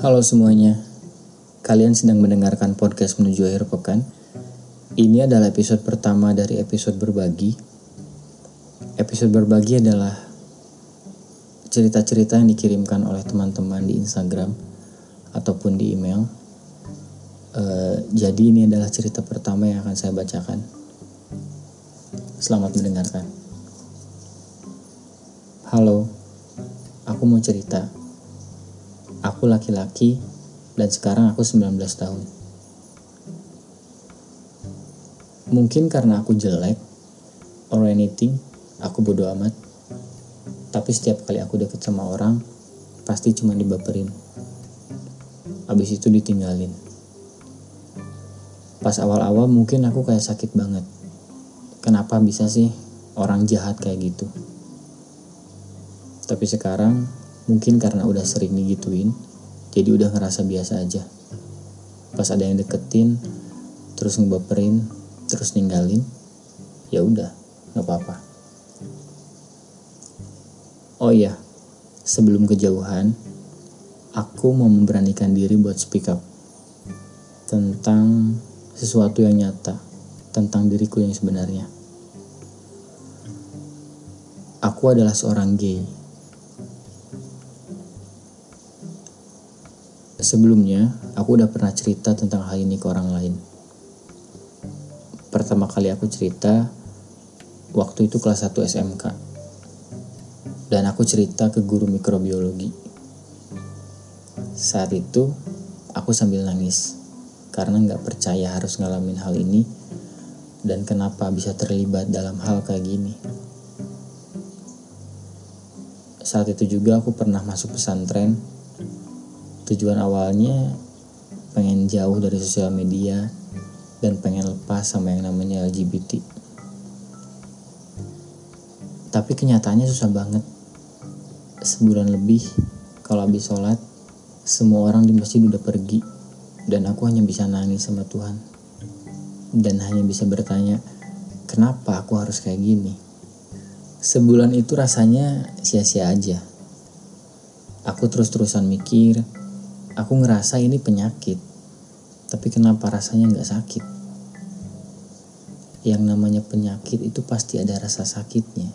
Halo semuanya, kalian sedang mendengarkan podcast menuju akhir pekan. Ini adalah episode pertama dari episode berbagi. Episode berbagi adalah cerita-cerita yang dikirimkan oleh teman-teman di Instagram ataupun di email. Uh, jadi ini adalah cerita pertama yang akan saya bacakan. Selamat mendengarkan. Halo, aku mau cerita. Aku laki-laki dan sekarang aku 19 tahun. Mungkin karena aku jelek or anything, aku bodoh amat. Tapi setiap kali aku deket sama orang, pasti cuma dibaperin. Abis itu ditinggalin. Pas awal-awal mungkin aku kayak sakit banget. Kenapa bisa sih orang jahat kayak gitu? Tapi sekarang Mungkin karena udah sering digituin, jadi udah ngerasa biasa aja. Pas ada yang deketin, terus ngebaperin, terus ninggalin, ya udah, nggak apa-apa. Oh iya, sebelum kejauhan, aku mau memberanikan diri buat speak up tentang sesuatu yang nyata, tentang diriku yang sebenarnya. Aku adalah seorang gay Sebelumnya, aku udah pernah cerita tentang hal ini ke orang lain. Pertama kali aku cerita, waktu itu kelas 1 SMK. Dan aku cerita ke guru mikrobiologi. Saat itu, aku sambil nangis. Karena nggak percaya harus ngalamin hal ini dan kenapa bisa terlibat dalam hal kayak gini. Saat itu juga aku pernah masuk pesantren tujuan awalnya pengen jauh dari sosial media dan pengen lepas sama yang namanya LGBT. Tapi kenyataannya susah banget. Sebulan lebih kalau habis sholat, semua orang di masjid udah pergi dan aku hanya bisa nangis sama Tuhan. Dan hanya bisa bertanya, kenapa aku harus kayak gini? Sebulan itu rasanya sia-sia aja. Aku terus-terusan mikir, Aku ngerasa ini penyakit, tapi kenapa rasanya nggak sakit? Yang namanya penyakit itu pasti ada rasa sakitnya.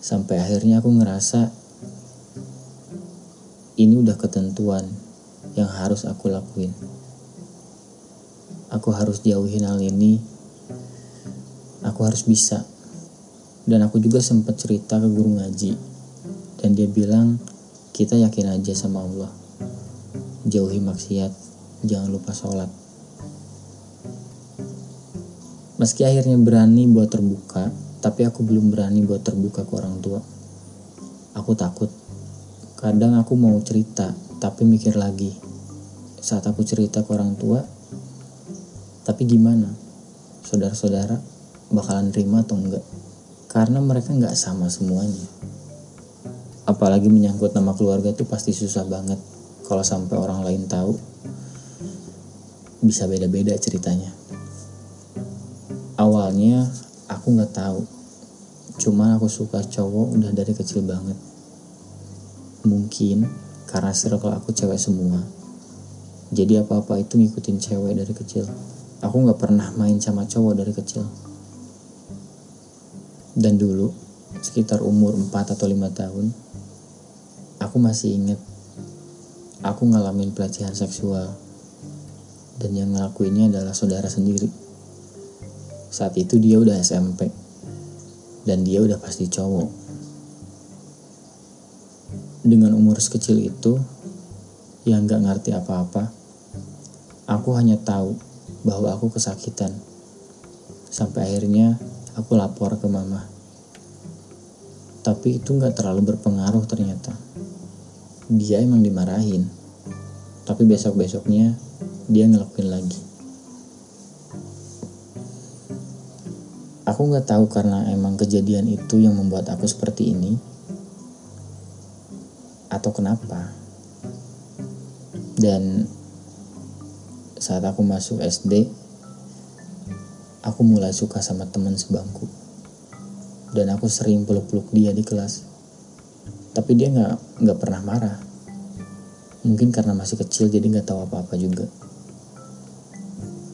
Sampai akhirnya aku ngerasa ini udah ketentuan yang harus aku lakuin. Aku harus jauhin hal ini. Aku harus bisa. Dan aku juga sempat cerita ke guru ngaji. Dan dia bilang, kita yakin aja sama Allah jauhi maksiat, jangan lupa sholat. Meski akhirnya berani buat terbuka, tapi aku belum berani buat terbuka ke orang tua. Aku takut. Kadang aku mau cerita, tapi mikir lagi. Saat aku cerita ke orang tua, tapi gimana? Saudara-saudara bakalan terima atau enggak? Karena mereka nggak sama semuanya. Apalagi menyangkut nama keluarga tuh pasti susah banget kalau sampai orang lain tahu bisa beda-beda ceritanya. Awalnya aku nggak tahu. Cuma aku suka cowok udah dari kecil banget. Mungkin karena circle aku cewek semua. Jadi apa-apa itu ngikutin cewek dari kecil. Aku nggak pernah main sama cowok dari kecil. Dan dulu sekitar umur 4 atau 5 tahun aku masih inget aku ngalamin pelecehan seksual dan yang ngelakuinnya adalah saudara sendiri. Saat itu dia udah SMP dan dia udah pasti cowok. Dengan umur sekecil itu yang gak ngerti apa-apa, aku hanya tahu bahwa aku kesakitan. Sampai akhirnya aku lapor ke mama. Tapi itu gak terlalu berpengaruh ternyata dia emang dimarahin. Tapi besok besoknya dia ngelakuin lagi. Aku nggak tahu karena emang kejadian itu yang membuat aku seperti ini. Atau kenapa. Dan saat aku masuk SD aku mulai suka sama teman sebangku. Dan aku sering peluk-peluk dia di kelas tapi dia nggak nggak pernah marah Mungkin karena masih kecil jadi nggak tahu apa-apa juga.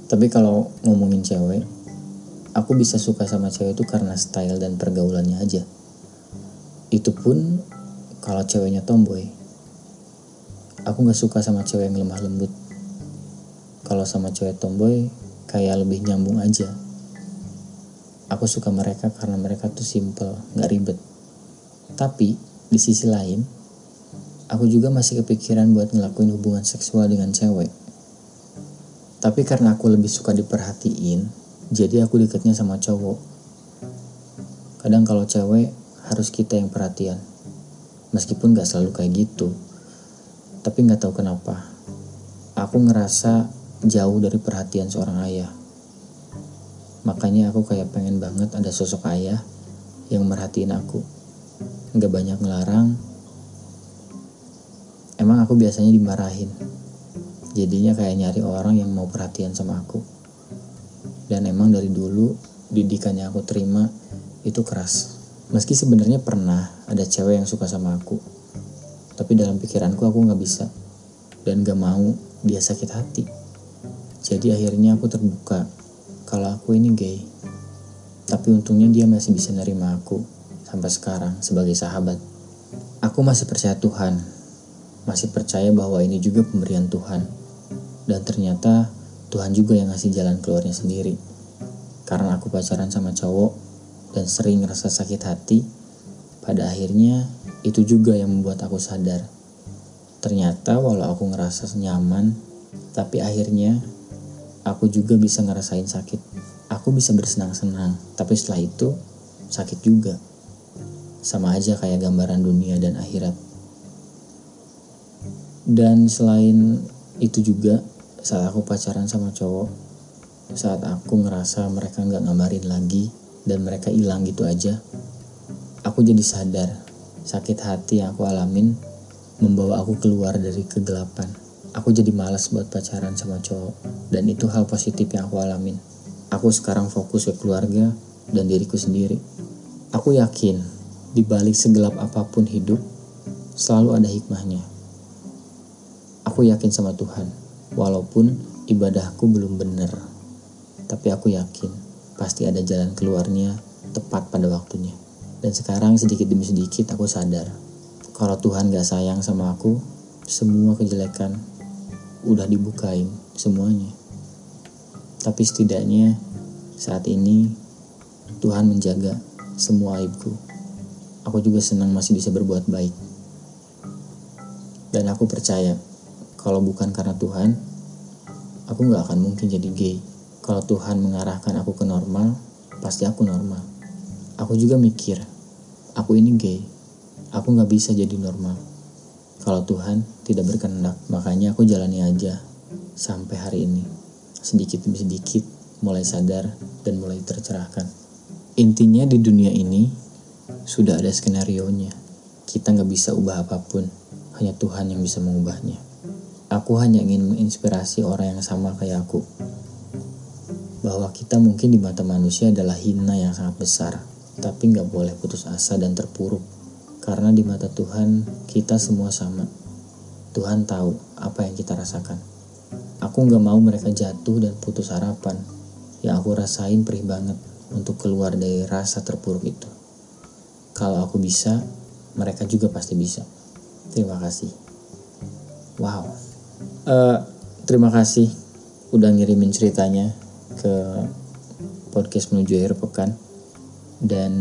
Tapi kalau ngomongin cewek, aku bisa suka sama cewek itu karena style dan pergaulannya aja. Itu pun kalau ceweknya tomboy. Aku nggak suka sama cewek yang lemah lembut. Kalau sama cewek tomboy, kayak lebih nyambung aja. Aku suka mereka karena mereka tuh simple, nggak ribet. Tapi di sisi lain, aku juga masih kepikiran buat ngelakuin hubungan seksual dengan cewek. Tapi karena aku lebih suka diperhatiin, jadi aku deketnya sama cowok. Kadang kalau cewek harus kita yang perhatian. Meskipun gak selalu kayak gitu. Tapi gak tahu kenapa. Aku ngerasa jauh dari perhatian seorang ayah. Makanya aku kayak pengen banget ada sosok ayah yang merhatiin aku. Gak banyak ngelarang. Emang aku biasanya dimarahin. Jadinya kayak nyari orang yang mau perhatian sama aku. Dan emang dari dulu didikan yang aku terima itu keras. Meski sebenarnya pernah ada cewek yang suka sama aku. Tapi dalam pikiranku aku gak bisa. Dan gak mau dia sakit hati. Jadi akhirnya aku terbuka kalau aku ini gay. Tapi untungnya dia masih bisa nerima aku sampai sekarang sebagai sahabat. Aku masih percaya Tuhan. Masih percaya bahwa ini juga pemberian Tuhan. Dan ternyata Tuhan juga yang ngasih jalan keluarnya sendiri. Karena aku pacaran sama cowok dan sering ngerasa sakit hati, pada akhirnya itu juga yang membuat aku sadar. Ternyata walau aku ngerasa nyaman, tapi akhirnya aku juga bisa ngerasain sakit. Aku bisa bersenang-senang, tapi setelah itu sakit juga. Sama aja kayak gambaran dunia dan akhirat. Dan selain itu juga saat aku pacaran sama cowok, saat aku ngerasa mereka nggak ngabarin lagi dan mereka hilang gitu aja, aku jadi sadar sakit hati yang aku alamin membawa aku keluar dari kegelapan. Aku jadi malas buat pacaran sama cowok dan itu hal positif yang aku alamin. Aku sekarang fokus ke keluarga dan diriku sendiri. Aku yakin di balik segelap apa pun hidup selalu ada hikmahnya. Aku yakin sama Tuhan, walaupun ibadahku belum benar. Tapi aku yakin pasti ada jalan keluarnya tepat pada waktunya. Dan sekarang sedikit demi sedikit aku sadar kalau Tuhan gak sayang sama aku, semua kejelekan udah dibukain semuanya. Tapi setidaknya saat ini Tuhan menjaga semua aibku. Aku juga senang masih bisa berbuat baik. Dan aku percaya kalau bukan karena Tuhan, aku gak akan mungkin jadi gay. Kalau Tuhan mengarahkan aku ke normal, pasti aku normal. Aku juga mikir, aku ini gay. Aku gak bisa jadi normal. Kalau Tuhan tidak berkehendak, makanya aku jalani aja sampai hari ini. Sedikit demi sedikit, mulai sadar dan mulai tercerahkan. Intinya di dunia ini, sudah ada skenario-nya. Kita gak bisa ubah apa pun, hanya Tuhan yang bisa mengubahnya. Aku hanya ingin menginspirasi orang yang sama kayak aku. Bahwa kita mungkin di mata manusia adalah hina yang sangat besar, tapi nggak boleh putus asa dan terpuruk. Karena di mata Tuhan, kita semua sama. Tuhan tahu apa yang kita rasakan. Aku nggak mau mereka jatuh dan putus harapan. Yang aku rasain perih banget untuk keluar dari rasa terpuruk itu. Kalau aku bisa, mereka juga pasti bisa. Terima kasih. Wow. Uh, terima kasih udah ngirimin ceritanya ke podcast menuju akhir pekan dan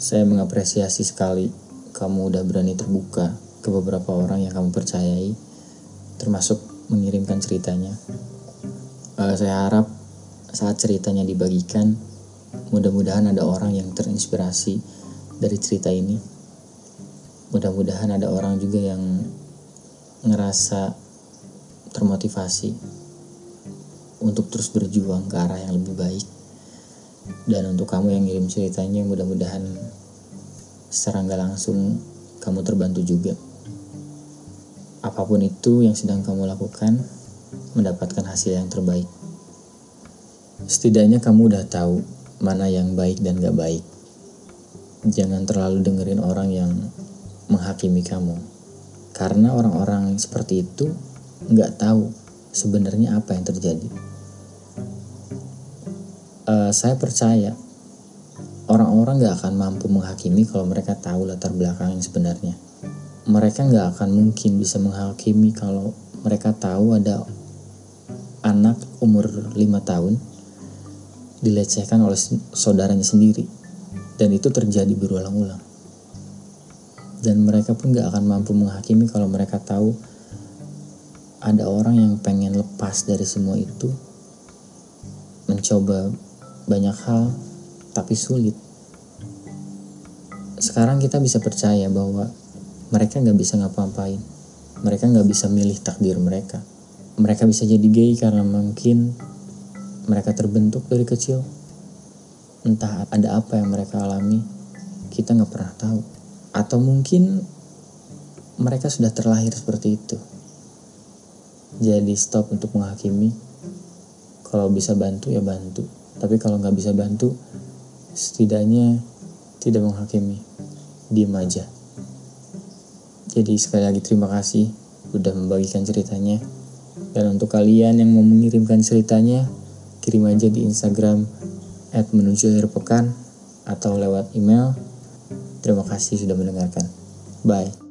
saya mengapresiasi sekali kamu udah berani terbuka ke beberapa orang yang kamu percayai termasuk mengirimkan ceritanya uh, saya harap saat ceritanya dibagikan mudah-mudahan ada orang yang terinspirasi dari cerita ini. Mudah-mudahan ada orang juga yang ngerasa termotivasi untuk terus berjuang ke arah yang lebih baik. Dan untuk kamu yang ngirim ceritanya mudah-mudahan secara nggak langsung kamu terbantu juga. Apa pun itu yang sedang kamu lakukan mendapatkan hasil yang terbaik. Setidaknya kamu udah tahu mana yang baik dan gak baik jangan terlalu dengerin orang yang menghakimi kamu karena orang-orang seperti itu nggak tahu sebenarnya apa yang terjadi. Uh, saya percaya orang-orang nggak akan mampu menghakimi kalau mereka tahu latar belakang yang sebenarnya. Mereka nggak akan mungkin bisa menghakimi kalau mereka tahu ada anak umur 5 tahun dilecehkan oleh saudaranya sendiri. Dan itu terjadi berulang-ulang. Dan mereka pun gak akan mampu menghakimi kalau mereka tahu ada orang yang pengen lepas dari semua itu mencoba banyak hal tapi sulit. Sekarang kita bisa percaya bahwa mereka gak bisa ngapa-ngapain. Mereka gak bisa milih takdir mereka. Mereka bisa jadi gay karena mungkin mereka terbentuk dari kecil. Entah ada apa yang mereka alami kita nggak pernah tahu. Atau mungkin mereka sudah terlahir seperti itu. Jadi stop untuk menghakimi. Kalau bisa bantu ya bantu. Tapi kalau nggak bisa bantu setidaknya tidak menghakimi. Diem aja. Jadi sekali lagi terima kasih udah membagikan ceritanya. Dan untuk kalian yang mau mengirimkan ceritanya, kirim aja di Instagram at menuju akhir atau lewat email. Terima kasih sudah mendengarkan. Bye.